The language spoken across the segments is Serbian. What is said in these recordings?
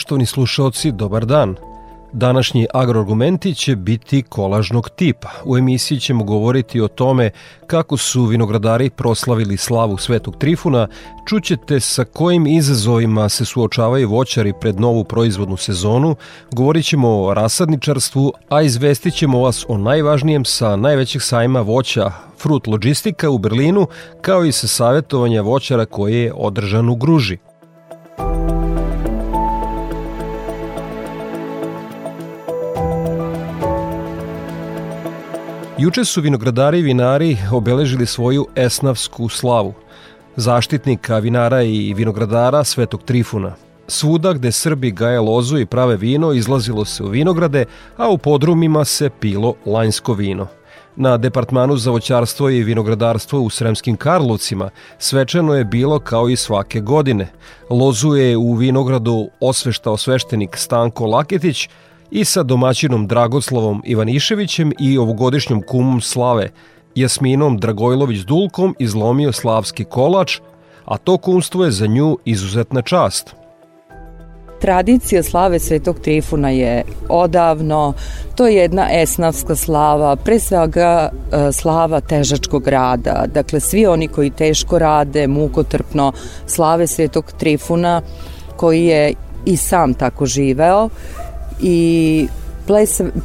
Poštovani slušalci, dobar dan. Današnji agroargumenti će biti kolažnog tipa. U emisiji ćemo govoriti o tome kako su vinogradari proslavili slavu Svetog Trifuna, čućete sa kojim izazovima se suočavaju voćari pred novu proizvodnu sezonu, govorit ćemo o rasadničarstvu, a izvestit ćemo vas o najvažnijem sa najvećeg sajma voća Fruit Logistika u Berlinu, kao i sa savjetovanja voćara koje je održan u Gruži. Juče su vinogradari i vinari obeležili svoju esnavsku slavu, zaštitnika vinara i vinogradara Svetog Trifuna. Svuda gde Srbi gaje lozu i prave vino izlazilo se u vinograde, a u podrumima se pilo lanjsko vino. Na departmanu za voćarstvo i vinogradarstvo u Sremskim Karlovcima svečano je bilo kao i svake godine. Lozu je u vinogradu osveštao sveštenik Stanko Laketić, i sa domaćinom Dragoslavom Ivaniševićem i ovogodišnjom kumom Slave Jasminom Dragojlović-Dulkom izlomio slavski kolač, a to kumstvo je za nju izuzetna čast. Tradicija slave Svetog Trifuna je odavno, to je jedna esnavska slava, pre svega e, slava težačkog rada. Dakle, svi oni koji teško rade, mukotrpno, slave Svetog Trifuna, koji je i sam tako živeo i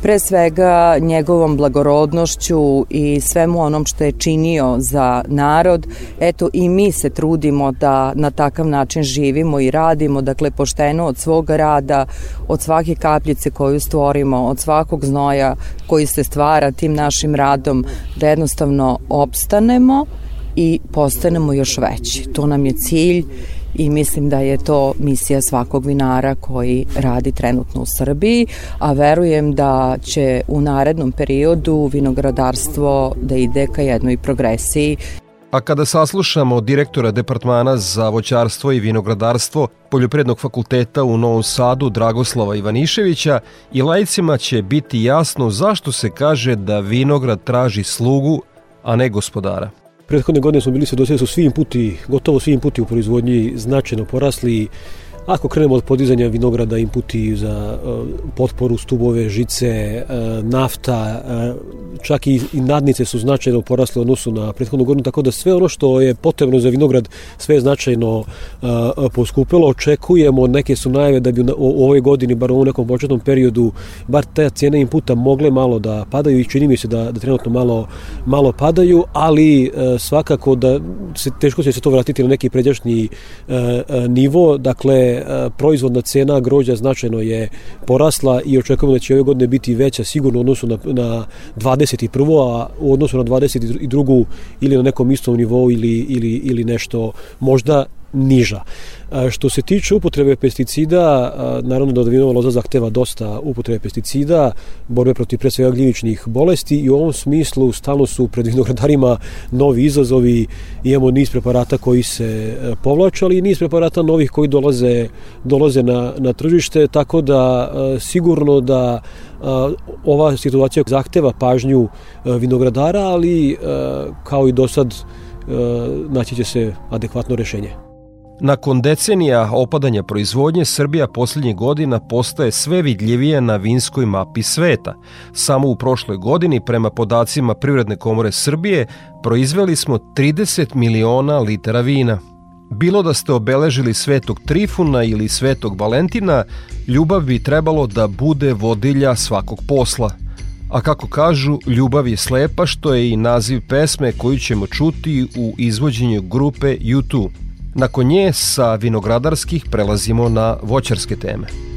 pre svega njegovom blagorodnošću i svemu onom što je činio za narod, eto i mi se trudimo da na takav način živimo i radimo, dakle pošteno od svoga rada, od svake kapljice koju stvorimo, od svakog znoja koji se stvara tim našim radom, da jednostavno opstanemo i postanemo još veći. To nam je cilj i mislim da je to misija svakog vinara koji radi trenutno u Srbiji, a verujem da će u narednom periodu vinogradarstvo da ide ka jednoj progresiji A kada saslušamo direktora Departmana za voćarstvo i vinogradarstvo Poljoprednog fakulteta u Novom Sadu Dragoslava Ivaniševića i lajcima će biti jasno zašto se kaže da vinograd traži slugu, a ne gospodara. Prethodne godine smo bili svedoci da su svi inputi, gotovo svi inputi u proizvodnji značajno porasli Ako krenemo od podizanja vinograda, inputi za uh, potporu, stubove, žice, uh, nafta, uh, čak i, nadnice su značajno porasle odnosu na prethodnu godinu, tako da sve ono što je potrebno za vinograd, sve je značajno poskupilo. Očekujemo, neke su najave da bi u ovoj godini, bar u nekom početnom periodu, bar te cijene inputa mogle malo da padaju i čini mi se da, da trenutno malo, malo padaju, ali svakako da se, teško će se to vratiti na neki pređašnji nivo, dakle E, proizvodna cena grođa značajno je porasla i očekujemo da će ove godine biti veća sigurno u odnosu na, na 21. a u odnosu na 22. ili na nekom istom nivou ili, ili, ili nešto možda niža. Što se tiče upotrebe pesticida, naravno da vinova loza zahteva dosta upotrebe pesticida, borbe protiv pre svega gljivičnih bolesti i u ovom smislu stalno su pred vinogradarima novi izazovi, imamo niz preparata koji se e, povlače, ali i niz preparata novih koji dolaze, dolaze na, na tržište, tako da e, sigurno da e, ova situacija zahteva pažnju vinogradara, ali kao i do sad naći će se adekvatno rešenje. Nakon decenija opadanja proizvodnje, Srbija poslednjih godina postaje sve vidljivija na vinskoj mapi sveta. Samo u prošloj godini, prema podacima Privredne komore Srbije, proizveli smo 30 miliona litara vina. Bilo da ste obeležili Svetog Trifuna ili Svetog Valentina, ljubav bi trebalo da bude vodilja svakog posla. A kako kažu, ljubav je slepa, što je i naziv pesme koju ćemo čuti u izvođenju grupe YouTube. Nakon nje sa vinogradarskih prelazimo na voćarske teme.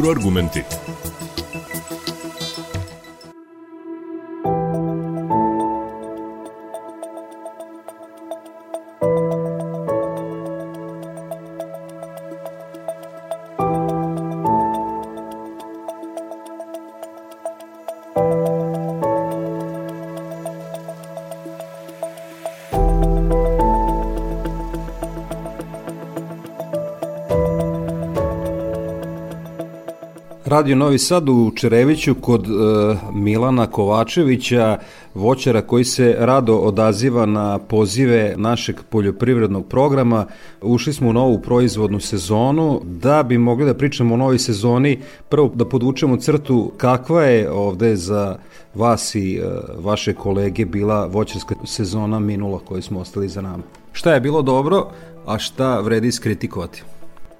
Agroargumenti. Radio Novi Sad u Čereviću kod e, Milana Kovačevića, voćara koji se rado odaziva na pozive našeg poljoprivrednog programa. Ušli smo u novu proizvodnu sezonu. Da bi mogli da pričamo o novoj sezoni, prvo da podvučemo crtu kakva je ovde za vas i e, vaše kolege bila voćarska sezona minula koju smo ostali za nama. Šta je bilo dobro, a šta vredi iskritikovati?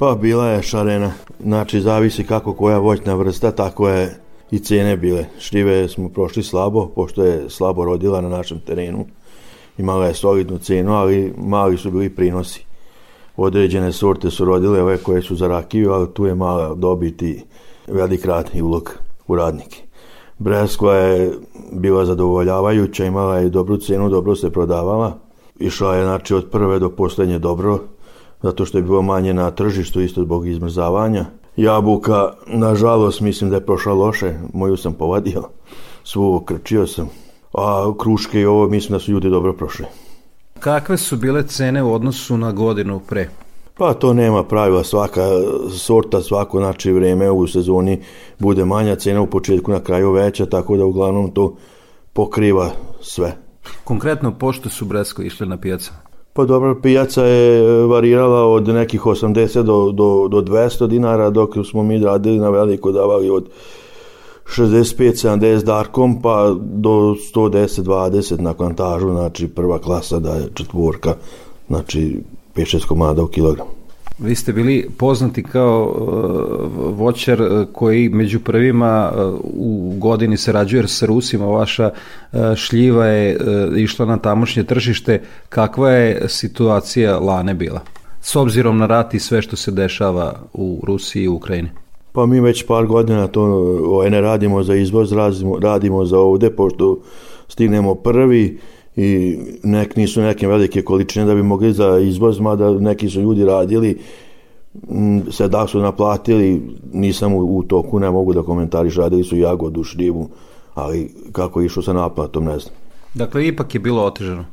Pa bila je šarena. Znači, zavisi kako koja voćna vrsta, tako je i cene bile. Šljive smo prošli slabo, pošto je slabo rodila na našem terenu. Imala je solidnu cenu, ali mali su bili prinosi. Određene sorte su rodile ove koje su za rakiju, ali tu je mala dobiti velik rad i ulog u radnike. Breskva je bila zadovoljavajuća, imala je dobru cenu, dobro se prodavala. Išla je znači od prve do poslednje dobro, zato što je bilo manje na tržištu isto zbog izmrzavanja. Jabuka, nažalost, mislim da je prošla loše, moju sam povadio, svu okrčio sam. A kruške i ovo mislim da su ljudi dobro prošli. Kakve su bile cene u odnosu na godinu pre? Pa to nema pravila, svaka sorta, svako znači vreme u sezoni bude manja cena u početku, na kraju veća, tako da uglavnom to pokriva sve. Konkretno, pošto su Bresko išli na pijaca? Pa dobro, pijaca je varirala od nekih 80 do, do, do 200 dinara, dok smo mi radili na veliko davali od 65-70 darkom, pa do 110-20 na kvantažu, znači prva klasa da je četvorka, znači 5-6 komada u kilogram. Vi ste bili poznati kao uh, voćar uh, koji među prvima uh, u godini sarađuje sa Rusima. Vaša uh, šljiva je uh, išla na tamošnje tržište. Kakva je situacija lane bila? S obzirom na rat i sve što se dešava u Rusiji i Ukrajini. Pa mi već par godina to ovaj, ne radimo za izvoz, radimo, radimo za ovde, pošto stignemo prvi, i nek nisu neke velike količine da bi mogli za izvoz, mada neki su ljudi radili, se da su naplatili, nisam u, u toku, ne mogu da komentariš, radili su jagodu, šljivu, ali kako je išlo sa naplatom, ne znam. Dakle, ipak je bilo otežano.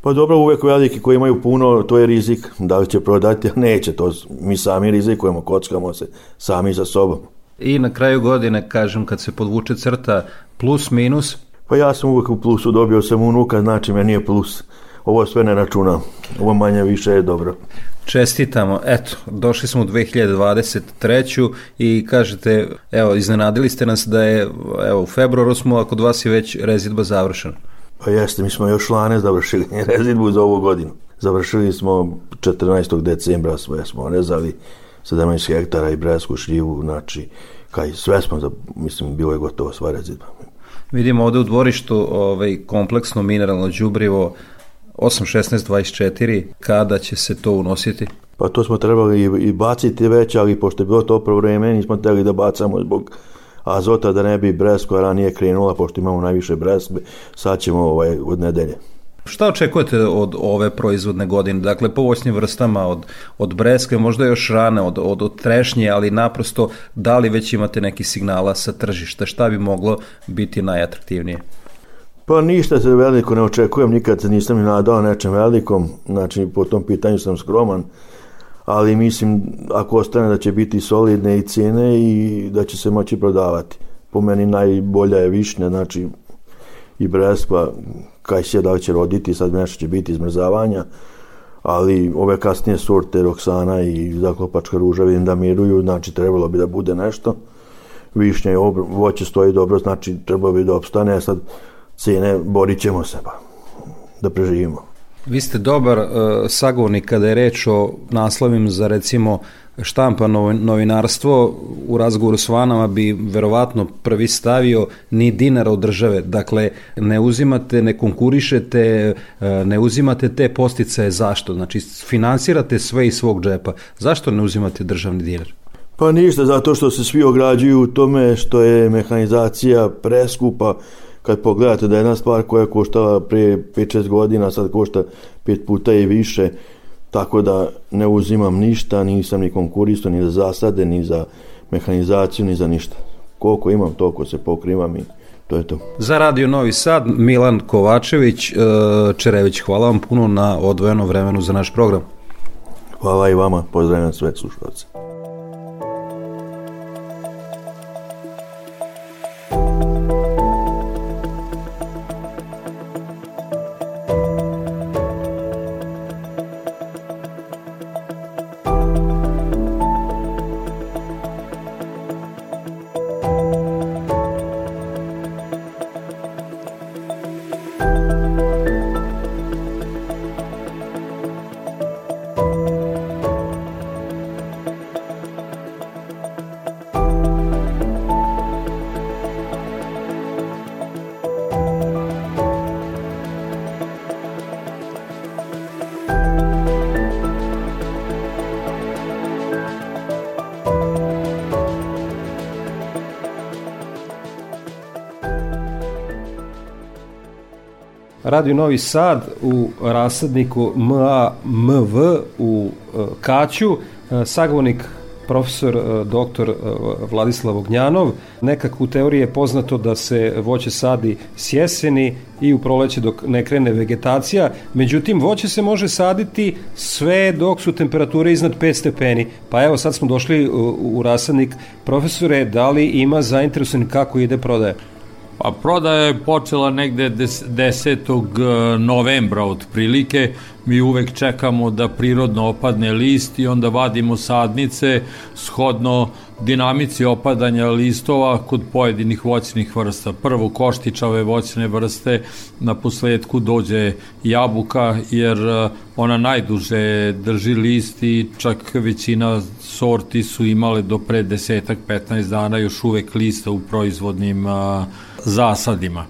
Pa dobro, uvek veliki koji imaju puno, to je rizik, da li će prodati, a neće, to mi sami rizikujemo, kockamo se sami za sobom. I na kraju godine, kažem, kad se podvuče crta plus minus, Pa ja sam uvek u plusu, dobio sam unuka, znači meni je plus. Ovo sve ne računam. Ovo manje više je dobro. Čestitamo. Eto, došli smo u 2023. i kažete, evo, iznenadili ste nas da je, evo, u februaru smo, a kod vas je već rezidba završena. Pa jeste, mi smo još lane završili rezidbu za ovu godinu. Završili smo 14. decembra, sve smo rezali 17 hektara i bresku šljivu, znači, kaj sve smo, za, mislim, bilo je gotovo sva rezidba. Vidimo ovde u dvorištu ovaj, kompleksno mineralno đubrivo 8.16.24, kada će se to unositi? Pa to smo trebali i, baciti već, ali pošto je bilo toplo vreme, nismo trebali da bacamo zbog azota da ne bi bresko ranije krenula, pošto imamo najviše breskve, sad ćemo ovaj, od nedelje. Šta očekujete od ove proizvodne godine? Dakle, po voćnim vrstama od, od breskve, možda još rane, od, od, od trešnje, ali naprosto da li već imate neki signala sa tržišta? Šta bi moglo biti najatraktivnije? Pa ništa se veliko ne očekujem, nikad se nisam i nadao nečem velikom, znači po tom pitanju sam skroman, ali mislim ako ostane da će biti solidne i cijene i da će se moći prodavati. Po meni najbolja je višnja, znači i breskva, kaj se da li će roditi, sad nešto će biti izmrzavanja, ali ove kasnije sorte Roksana i zaklopačka ruža vidim da miruju, znači trebalo bi da bude nešto. Višnja i voće stoji dobro, znači trebalo bi da opstane, sad cene borit ćemo se pa da preživimo. Vi ste dobar uh, sagovornik kada je reč o naslovim za recimo štampa novinarstvo u razgovoru s vanama bi verovatno prvi stavio ni dinara od države. Dakle, ne uzimate, ne konkurišete, e, ne uzimate te posticaje. Zašto? Znači, finansirate sve iz svog džepa. Zašto ne uzimate državni dinar? Pa ništa, zato što se svi ograđuju u tome što je mehanizacija preskupa, kad pogledate da jedna stvar koja je koštala prije 5-6 godina, sad košta pet puta i više, tako da ne uzimam ništa, nisam ni konkurista, ni za zasade, ni za mehanizaciju, ni za ništa. Koliko imam, toliko se pokrivam i to je to. Za Radio Novi Sad, Milan Kovačević, e, Čerević, hvala vam puno na odvojeno vremenu za naš program. Hvala i vama, pozdravljam sve slušalce. Radio Novi Sad u rasadniku MAMV u e, Kaću, e, sagovornik profesor e, doktor Vladislav Ognjanov. Nekako u teoriji je poznato da se voće sadi s jeseni i u proleće dok ne krene vegetacija. Međutim, voće se može saditi sve dok su temperature iznad 5 stepeni. Pa evo, sad smo došli u, u rasadnik. Profesore, da li ima zainteresovan kako ide prodaje? Pa prodaja je počela negde 10. E, novembra otprilike. Mi uvek čekamo da prirodno opadne list i onda vadimo sadnice shodno dinamici opadanja listova kod pojedinih voćnih vrsta. Prvo koštičave voćne vrste, na posledku dođe jabuka jer e, ona najduže drži list i čak većina sorti su imale do pre desetak, 15 dana još uvek lista u proizvodnim uh, zasadima.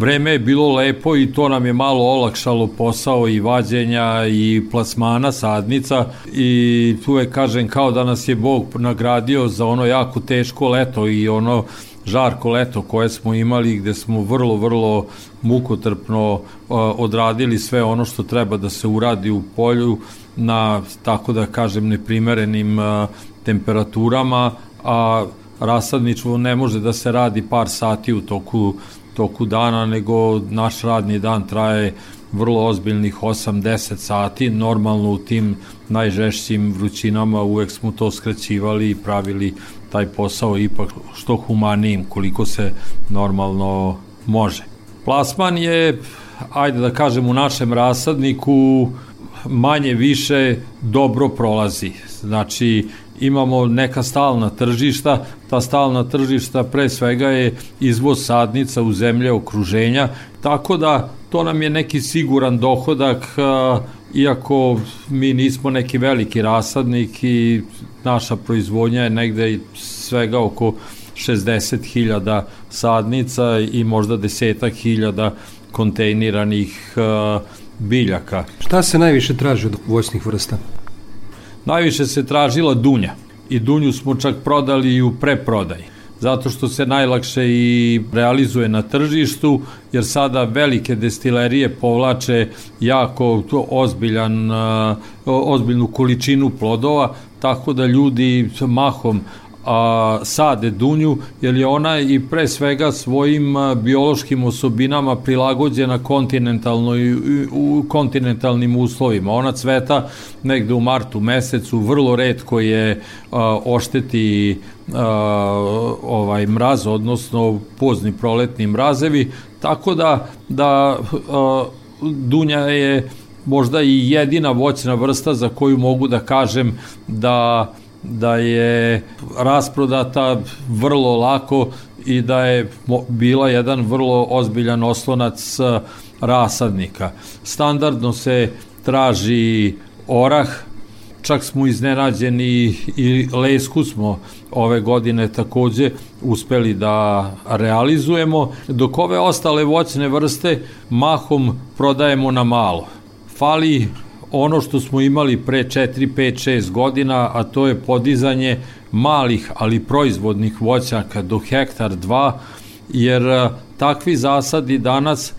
Vreme je bilo lepo i to nam je malo olakšalo posao i vađenja i plasmana sadnica i tu je kažem kao da nas je Bog nagradio za ono jako teško leto i ono žarko leto koje smo imali gde smo vrlo, vrlo mukotrpno uh, odradili sve ono što treba da se uradi u polju na, tako da kažem, neprimerenim uh, temperaturama, a rasadničvo ne može da se radi par sati u toku, toku dana, nego naš radni dan traje vrlo ozbiljnih 8-10 sati. Normalno u tim najžešćim vrućinama uvek smo to skraćivali i pravili taj posao ipak što humanijim koliko se normalno može. Plasman je, ajde da kažem, u našem rasadniku manje više dobro prolazi. Znači, imamo neka stalna tržišta, ta stalna tržišta pre svega je izvoz sadnica u zemlje okruženja, tako da to nam je neki siguran dohodak, iako mi nismo neki veliki rasadnik i naša proizvodnja je negde svega oko 60.000 sadnica i možda desetak hiljada kontejniranih biljaka. Šta se najviše traži od voćnih vrsta? Najviše se tražila dunja i dunju smo čak prodali i u preprodaji zato što se najlakše i realizuje na tržištu, jer sada velike destilerije povlače jako ozbiljan, ozbiljnu količinu plodova, tako da ljudi mahom a, sade dunju, jer je ona i pre svega svojim biološkim osobinama prilagođena kontinentalnoj, u kontinentalnim uslovima. Ona cveta negde u martu mesecu, vrlo redko je a, ošteti a, ovaj mraz, odnosno pozni proletni mrazevi, tako da, da a, dunja je možda i jedina voćna vrsta za koju mogu da kažem da da je rasprodata vrlo lako i da je bila jedan vrlo ozbiljan oslonac rasadnika. Standardno se traži orah, čak smo iznenađeni i lesku smo ove godine takođe uspeli da realizujemo, dok ove ostale voćne vrste mahom prodajemo na malo. Fali ono što smo imali pre 4, 5, 6 godina, a to je podizanje malih, ali proizvodnih voćaka do hektar 2, jer takvi zasadi danas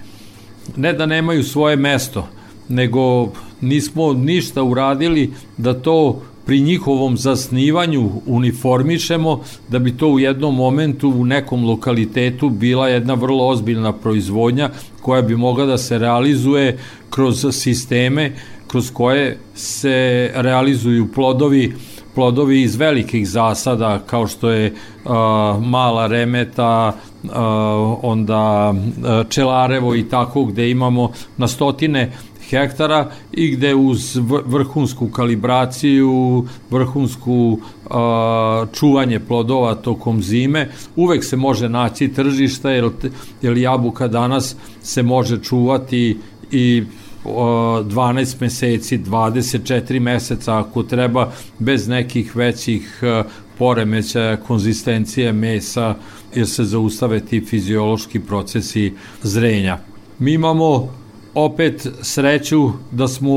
ne da nemaju svoje mesto, nego nismo ništa uradili da to pri njihovom zasnivanju uniformišemo da bi to u jednom momentu u nekom lokalitetu bila jedna vrlo ozbiljna proizvodnja koja bi mogla da se realizuje kroz sisteme kroz koje se realizuju plodovi plodovi iz velikih zasada kao što je uh, mala remeta, uh, onda uh, čelarevo i tako gde imamo na stotine hektara i gde uz vrhunsku kalibraciju, vrhunsku uh, čuvanje plodova tokom zime, uvek se može naći tržišta jer, jer jabuka danas se može čuvati i 12 meseci, 24 meseca ako treba, bez nekih većih e, poremeća konzistencije mesa, jer se zaustave ti fiziološki procesi zrenja. Mi imamo opet sreću da smo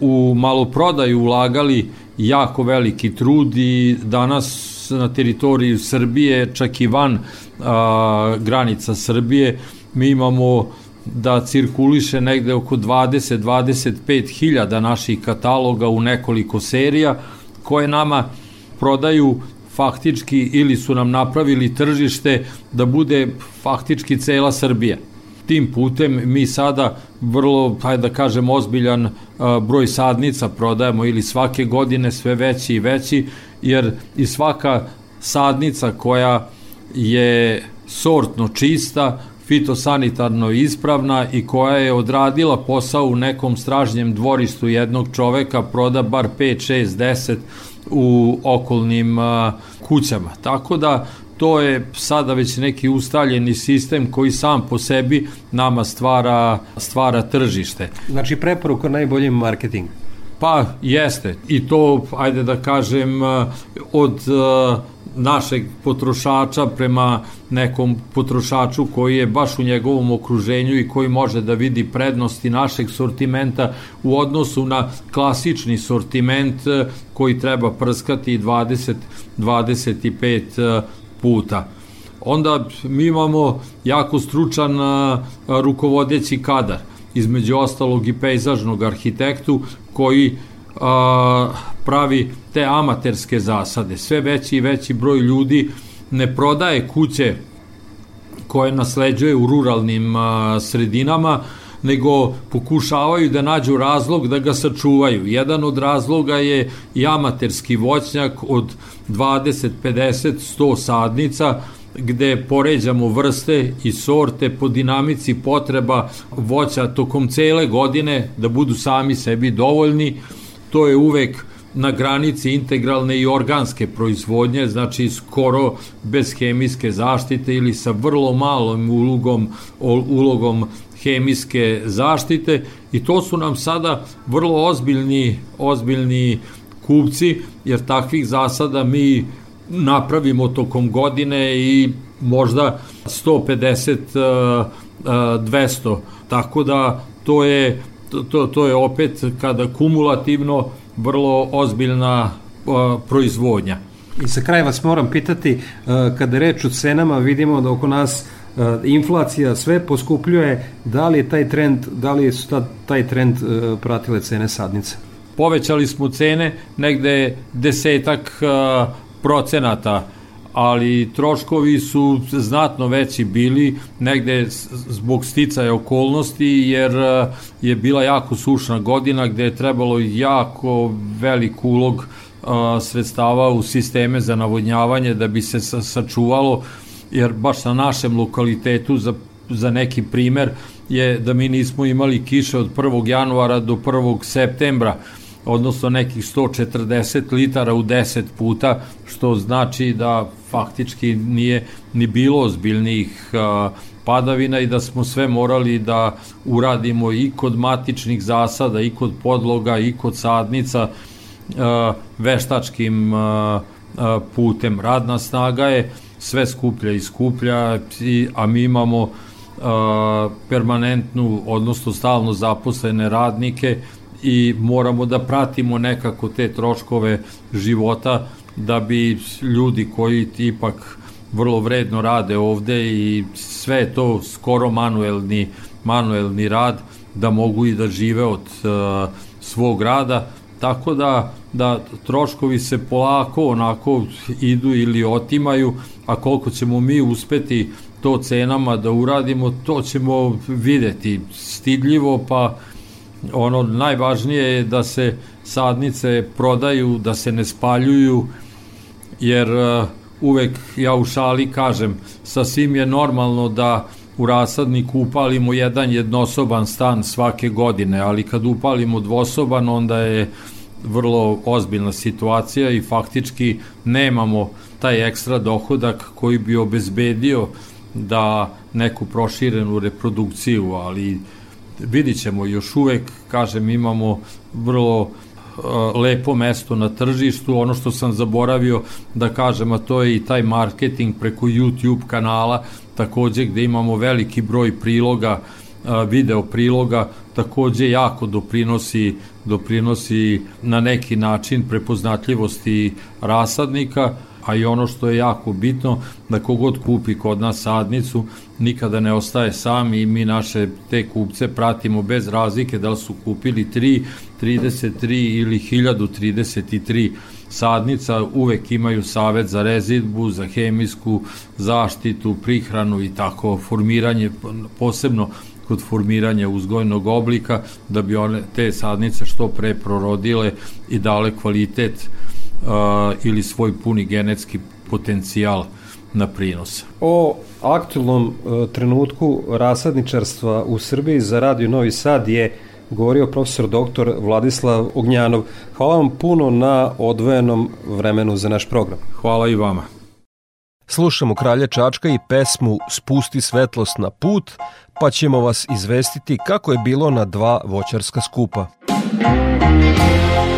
u maloprodaju ulagali jako veliki trud i danas na teritoriji Srbije, čak i van a, granica Srbije, mi imamo da cirkuliše negde oko 20-25 hiljada naših kataloga u nekoliko serija koje nama prodaju faktički ili su nam napravili tržište da bude faktički cela Srbija. Tim putem mi sada vrlo, hajde da kažem, ozbiljan broj sadnica prodajemo ili svake godine sve veći i veći, jer i svaka sadnica koja je sortno čista, fitosanitarno ispravna i koja je odradila posao u nekom stražnjem dvorištu jednog čoveka, proda bar 5, 6, 10 u okolnim a, kućama. Tako da to je sada već neki ustaljeni sistem koji sam po sebi nama stvara, stvara tržište. Znači preporuka najbolji marketing. Pa jeste i to, ajde da kažem, od našeg potrošača prema nekom potrošaču koji je baš u njegovom okruženju i koji može da vidi prednosti našeg sortimenta u odnosu na klasični sortiment e, koji treba prskati 20-25 e, puta. Onda mi imamo jako stručan e, rukovodeći kadar, između ostalog i pejzažnog arhitektu koji pravi te amaterske zasade. Sve veći i veći broj ljudi ne prodaje kuće koje nasleđuje u ruralnim a, sredinama, nego pokušavaju da nađu razlog da ga sačuvaju. Jedan od razloga je i amaterski voćnjak od 20, 50, 100 sadnica, gde poređamo vrste i sorte po dinamici potreba voća tokom cele godine da budu sami sebi dovoljni. To je uvek na granici integralne i organske proizvodnje, znači skoro bez hemijske zaštite ili sa vrlo malom ulogom, ulogom hemijske zaštite. I to su nam sada vrlo ozbiljni, ozbiljni kupci, jer takvih zasada mi napravimo tokom godine i možda 150 200 tako da to je to, to je opet kada kumulativno vrlo ozbiljna proizvodnja. I sa kraja vas moram pitati, kada reč o cenama vidimo da oko nas inflacija sve poskupljuje, da li je taj trend, da li su ta, taj trend pratile cene sadnice? Povećali smo cene negde desetak procenata ali troškovi su znatno veći bili negde zbog sticaja okolnosti jer e, je bila jako sušna godina gde je trebalo jako velik ulog e, sredstava u sisteme za navodnjavanje da bi se sačuvalo jer baš na našem lokalitetu za, za neki primer je da mi nismo imali kiše od 1. januara do 1. septembra odnosno nekih 140 litara u 10 puta, što znači da faktički nije ni bilo ozbiljnih padavina i da smo sve morali da uradimo i kod matičnih zasada, i kod podloga, i kod sadnica veštačkim putem. Radna snaga je sve skuplja i skuplja, a mi imamo permanentnu, odnosno stalno zaposlene radnike i moramo da pratimo nekako te troškove života da bi ljudi koji ipak vrlo vredno rade ovde i sve to skoro manuelni, manuelni rad da mogu i da žive od uh, svog rada. Tako da, da troškovi se polako onako idu ili otimaju, a koliko ćemo mi uspeti to cenama da uradimo, to ćemo videti. Stidljivo, pa ono najvažnije je da se sadnice prodaju, da se ne spaljuju, jer uh, uvek ja u šali kažem, sasvim je normalno da u rasadniku upalimo jedan jednosoban stan svake godine, ali kad upalimo dvosoban onda je vrlo ozbiljna situacija i faktički nemamo taj ekstra dohodak koji bi obezbedio da neku proširenu reprodukciju, ali vidit ćemo još uvek, kažem, imamo vrlo uh, lepo mesto na tržištu, ono što sam zaboravio da kažem, a to je i taj marketing preko YouTube kanala, takođe gde imamo veliki broj priloga, uh, video priloga, takođe jako doprinosi, doprinosi na neki način prepoznatljivosti rasadnika a i ono što je jako bitno, da kogod kupi kod nas sadnicu, nikada ne ostaje sam i mi naše te kupce pratimo bez razlike da li su kupili 3, 33 ili 1033 sadnica, uvek imaju savet za rezidbu, za hemijsku zaštitu, prihranu i tako formiranje, posebno kod formiranja uzgojnog oblika, da bi one te sadnice što pre prorodile i dale kvalitet uh, ili svoj puni genetski potencijal na prinos. O aktualnom uh, trenutku rasadničarstva u Srbiji za Radio Novi Sad je govorio profesor dr. Vladislav Ognjanov. Hvala vam puno na odvojenom vremenu za naš program. Hvala i vama. Slušamo Kralja Čačka i pesmu Spusti svetlost na put, pa ćemo vas izvestiti kako je bilo na dva voćarska skupa. sakrio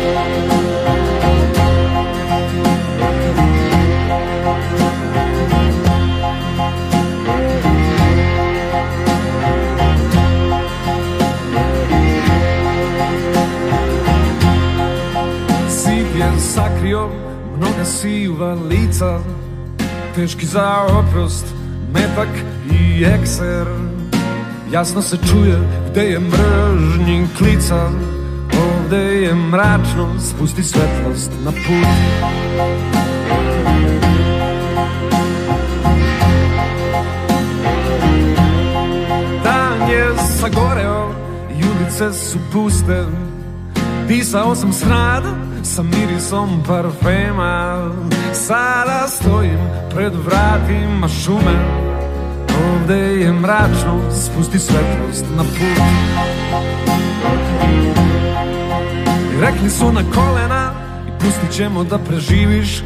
siva lica Teški za oprost, metak i ekser. Jasno se čuje gde je mržnji klica Ovde je mračno, spusti svetlost na put. Dan je sagoreo i ulice su puste Disao sam smrad sa mirisom parfema. Sada stojim pred vratima šume. Ovde je mračno, spusti svetlost na put. Rekli su na kolena i pustit ćemo da preživiš.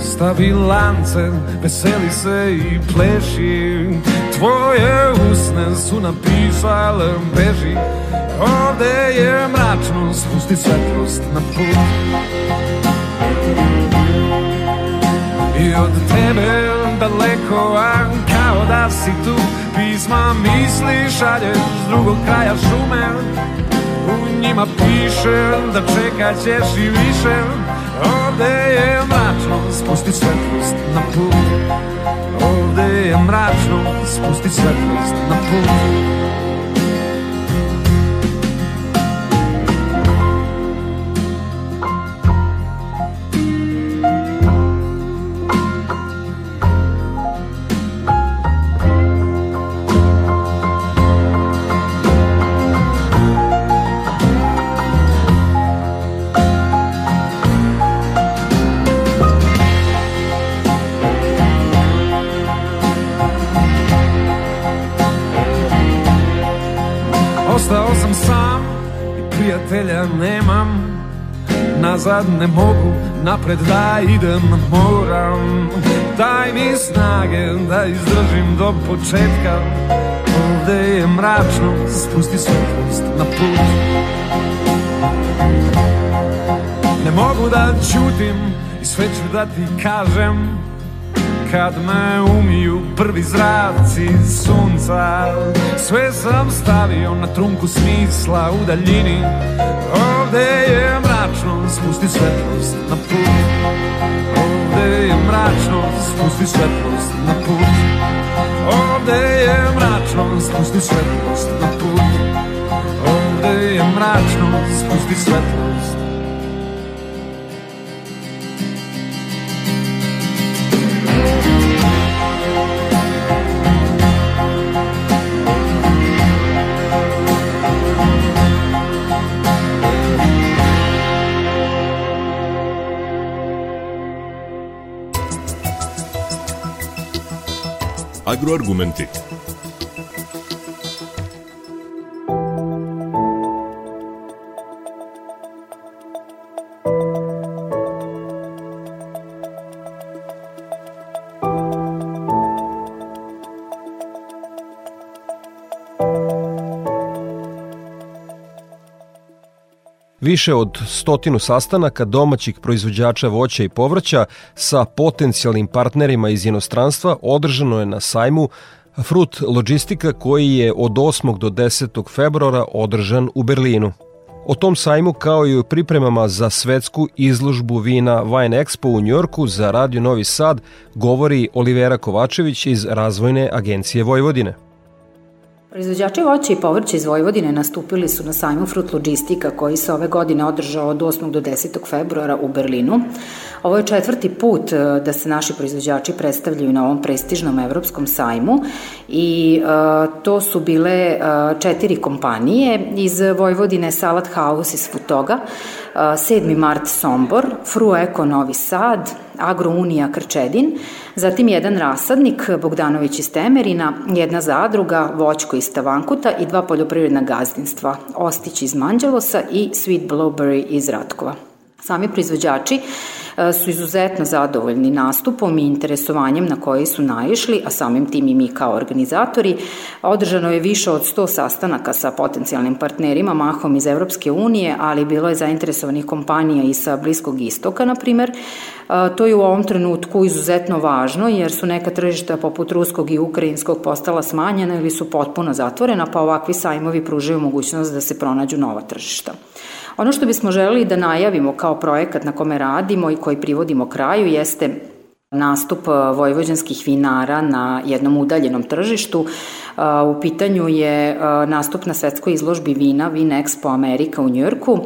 Stavi lance, veseli se i pleši. Tvoje usne su napisale beži Ovde je mračno, spusti svetlost na put. I od tebe daleko, a kao da si tu. Pisma misli šalješ s drugog kraja šume. U njima piše da čekat ćeš i više. Ovde je mračno, spusti svetlost na put. Ovde je mračno, spusti svetlost na put Nazad ne mogu, napred da idem moram Daj mi snage da izdržim do početka. Ovde je mračno, spusti svetlost na put. Ne mogu da ćutim i sve ću da ti kažem. Kad me umiju prvi zraci sunca Sve sam stavio na trunku smisla u daljini. Ovde je mračno, spusti svetlost na put. Ovde je mračno, spusti svetlost na put. Ovde je mračno, spusti svetlost na put. Ovde je mračno, spusti svetlost Agroargumenti. Više od stotinu sastanaka domaćih proizvođača voća i povrća sa potencijalnim partnerima iz inostranstva održano je na sajmu Fruit Logistika koji je od 8. do 10. februara održan u Berlinu. O tom sajmu kao i o pripremama za svetsku izložbu vina Wine Expo u Njorku za Radio Novi Sad govori Olivera Kovačević iz Razvojne agencije Vojvodine. Proizvođači voća i povrća iz Vojvodine nastupili su na sajmu Fruit Logistika koji se ove godine održao od 8. do 10. februara u Berlinu. Ovo je četvrti put e, da se naši proizvođači predstavljaju na ovom prestižnom evropskom sajmu i uh, to su bile uh, četiri kompanije iz Vojvodine Salad House iz Futoga, uh, 7. Mart Sombor, Frueko Novi Sad, Agrounija Krčedin, zatim jedan rasadnik Bogdanović iz Temerina, jedna zadruga Voćko iz Tavankuta i dva poljoprivredna gazdinstva Ostić iz Manđelosa i Sweet Blueberry iz Ratkova. Sami proizvođači E, su izuzetno zadovoljni nastupom i interesovanjem na koji su naišli, a samim tim i mi kao organizatori. Održano je više od 100 sastanaka sa potencijalnim partnerima, mahom iz Evropske unije, ali bilo je zainteresovanih kompanija i sa Bliskog istoka, na primer. E, to je u ovom trenutku izuzetno važno jer su neka tržišta poput ruskog i ukrajinskog postala smanjena ili su potpuno zatvorena, pa ovakvi sajmovi pružaju mogućnost da se pronađu nova tržišta. Ono što bismo želeli da najavimo kao projekat na kome radimo i koji privodimo kraju jeste nastup e, vojvođanskih vinara na jednom udaljenom tržištu. E, u pitanju je e, nastup na svetskoj izložbi vina Vin Expo Amerika u Njujorku,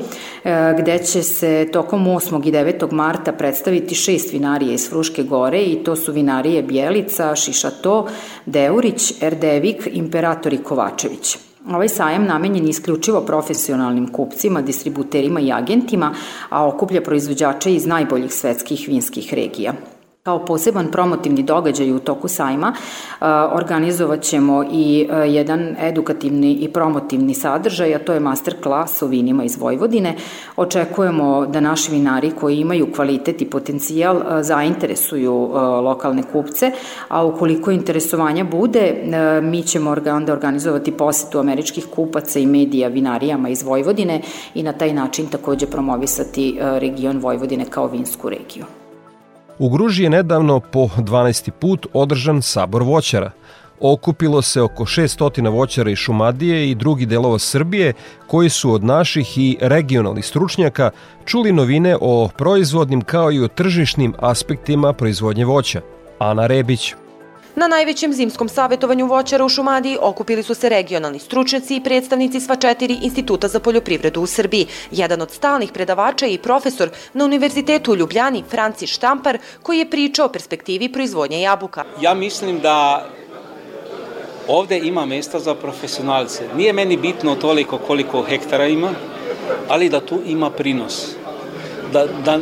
gde će se tokom 8. i 9. marta predstaviti šest vinarije iz Fruške gore i to su vinarije Bjelica, Šišato, Deurić, Erdevik, Imperator i Kovačević. Ovaj sajam namenjen isključivo profesionalnim kupcima, distributerima i agentima, a okuplja proizvođače iz najboljih svetskih vinskih regija. Kao poseban promotivni događaj u toku sajma uh, organizovat ćemo i uh, jedan edukativni i promotivni sadržaj, a to je master klas o vinima iz Vojvodine. Očekujemo da naši vinari koji imaju kvalitet i potencijal uh, zainteresuju lokalne kupce, a ukoliko interesovanja bude, mi ćemo onda organizovati posetu američkih kupaca i medija vinarijama iz Vojvodine i na taj način takođe promovisati region Vojvodine kao vinsku regiju. U Gruži je nedavno po 12. put održan sabor voćara. Okupilo se oko 600 voćara iz Šumadije i drugih delova Srbije koji su od naših i regionalnih stručnjaka čuli novine o proizvodnim kao i o tržišnim aspektima proizvodnje voća. Ana Rebić. Na najvećem zimskom savjetovanju voćara u Šumadiji okupili su se regionalni stručnjaci i predstavnici sva četiri instituta za poljoprivredu u Srbiji. Jedan od stalnih predavača i profesor na Univerzitetu u Ljubljani, Franci Štampar, koji je pričao o perspektivi proizvodnje jabuka. Ja mislim da ovde ima mesta za profesionalce. Nije meni bitno toliko koliko hektara ima, ali da tu ima prinos. Da, da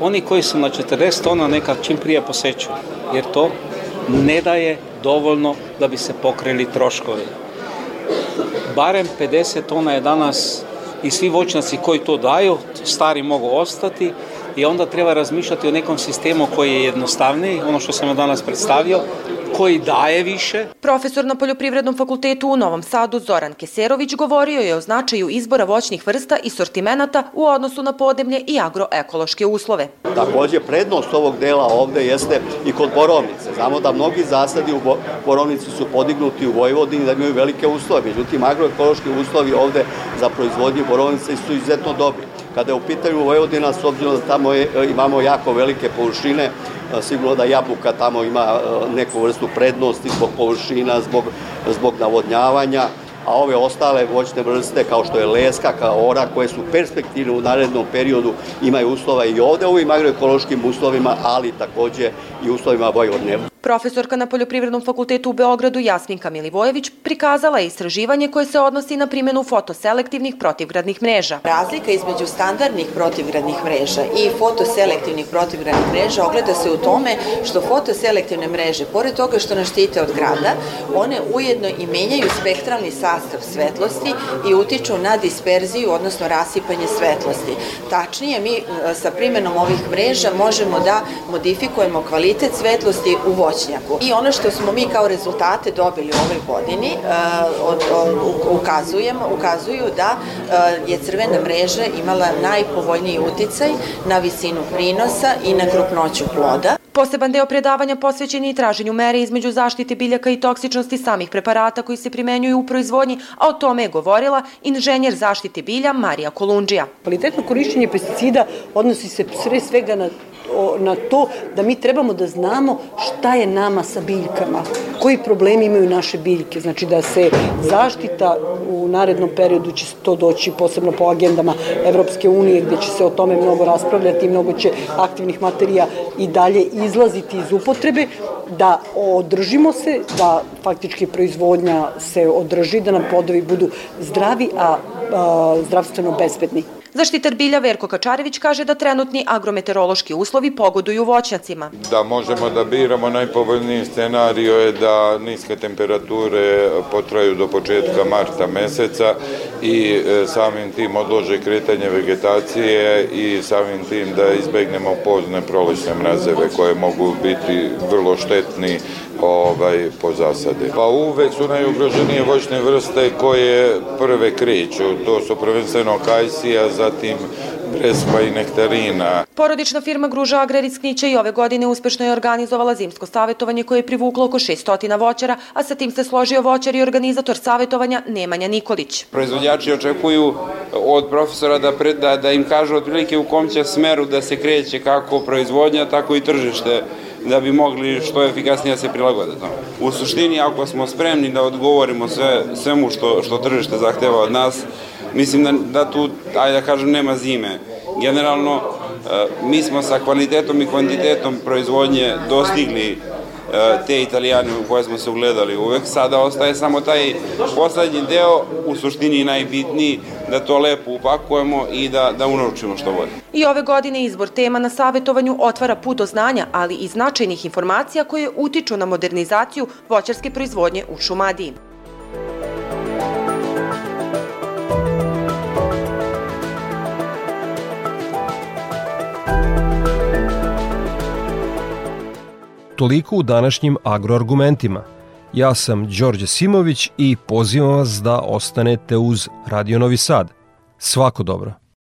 oni koji su na 40 tona neka čim prije poseću, jer to ne daje dovoljno da bi se pokrili troškovi. Barem 50 tona je danas i svi voćnaci koji to daju, stari mogu ostati i onda treba razmišljati o nekom sistemu koji je jednostavniji, ono što sam danas predstavio, koji daje više. Profesor na Poljoprivrednom fakultetu u Novom Sadu Zoran Keserović govorio je o značaju izbora voćnih vrsta i sortimenata u odnosu na podemlje i agroekološke uslove. Takođe, prednost ovog dela ovde jeste i kod borovnice. Znamo da mnogi zasadi u borovnici su podignuti u Vojvodini da imaju velike uslove, međutim agroekološki uslovi ovde za proizvodnju borovnice su izuzetno dobri. Kada je u pitanju Vojvodina, s obzirom da tamo je, imamo jako velike površine, sigurno da jabuka tamo ima neku vrstu prednosti zbog površina, zbog, zbog navodnjavanja, a ove ostale voćne vrste kao što je leska, kao ora, koje su perspektivne u narednom periodu, imaju uslova i ovde u ovim agroekološkim uslovima, ali takođe i uslovima Vojvodne. Profesorka na Poljoprivrednom fakultetu u Beogradu Jasminka Milivojević prikazala je istraživanje koje se odnosi na primjenu fotoselektivnih protivgradnih mreža. Razlika između standardnih protivgradnih mreža i fotoselektivnih protivgradnih mreža ogleda se u tome što fotoselektivne mreže, pored toga što nas štite od grada, one ujedno i menjaju spektralni sastav svetlosti i utiču na disperziju, odnosno rasipanje svetlosti. Tačnije, mi e, sa primjenom ovih mreža možemo da modifikujemo kvalitet svetlosti u vodu voćnjaku. I ono što smo mi kao rezultate dobili u ovoj godini uh, ukazujemo, ukazuju da uh, je crvena mreža imala najpovoljniji uticaj na visinu prinosa i na krupnoću ploda. Poseban deo predavanja posvećen je i traženju mere između zaštite biljaka i toksičnosti samih preparata koji se primenjuju u proizvodnji, a o tome je govorila inženjer zaštite bilja Marija Kolundžija. Kvalitetno korišćenje pesticida odnosi se sve svega na na to da mi trebamo da znamo šta je nama sa biljkama, koji problemi imaju naše biljke, znači da se zaštita u narednom periodu će to doći posebno po agendama Evropske unije gde će se o tome mnogo raspravljati, mnogo će aktivnih materija i dalje izlaziti iz upotrebe, da održimo se, da faktički proizvodnja se održi, da nam plodovi budu zdravi, a, a zdravstveno bezbedni. Zaštitar bilja Verko Kačarević kaže da trenutni agrometeorološki uslovi pogoduju voćnjacima. Da možemo da biramo najpovoljniji scenario je da niske temperature potraju do početka marta meseca i e, samim tim odlože kretanje vegetacije i samim tim da izbegnemo pozne prolećne mrazeve koje mogu biti vrlo štetni ovaj, po zasade. Pa uvek su najugroženije voćne vrste koje prve kreću. To su prvenstveno kajsija, zatim breskva i nektarina. Porodična firma Gruža Agraricknića i ove godine uspešno je organizovala zimsko savetovanje koje je privuklo oko 600 voćara, a sa tim se složio voćar i organizator savetovanja Nemanja Nikolić. Proizvođači očekuju od profesora da, pred, da, da im kažu otprilike u kom će smeru da se kreće kako proizvodnja, tako i tržište da bi mogli što efikasnije da se prilagode tome. U suštini, ako smo spremni da odgovorimo sve, svemu što, što tržište zahteva od nas, mislim da, da tu, ajde da kažem, nema zime. Generalno, e, mi smo sa kvalitetom i kvantitetom proizvodnje dostigli te italijane u koje smo se ugledali uvek. Sada ostaje samo taj poslednji deo, u suštini najbitniji, da to lepo upakujemo i da, da unovčimo što bolje. I ove godine izbor tema na savjetovanju otvara put do znanja, ali i značajnih informacija koje utiču na modernizaciju voćarske proizvodnje u Šumadiji. Toliko u današnjim agroargumentima. Ja sam Đorđe Simović i pozivam vas da ostanete uz Radio Novi Sad. Svako dobro.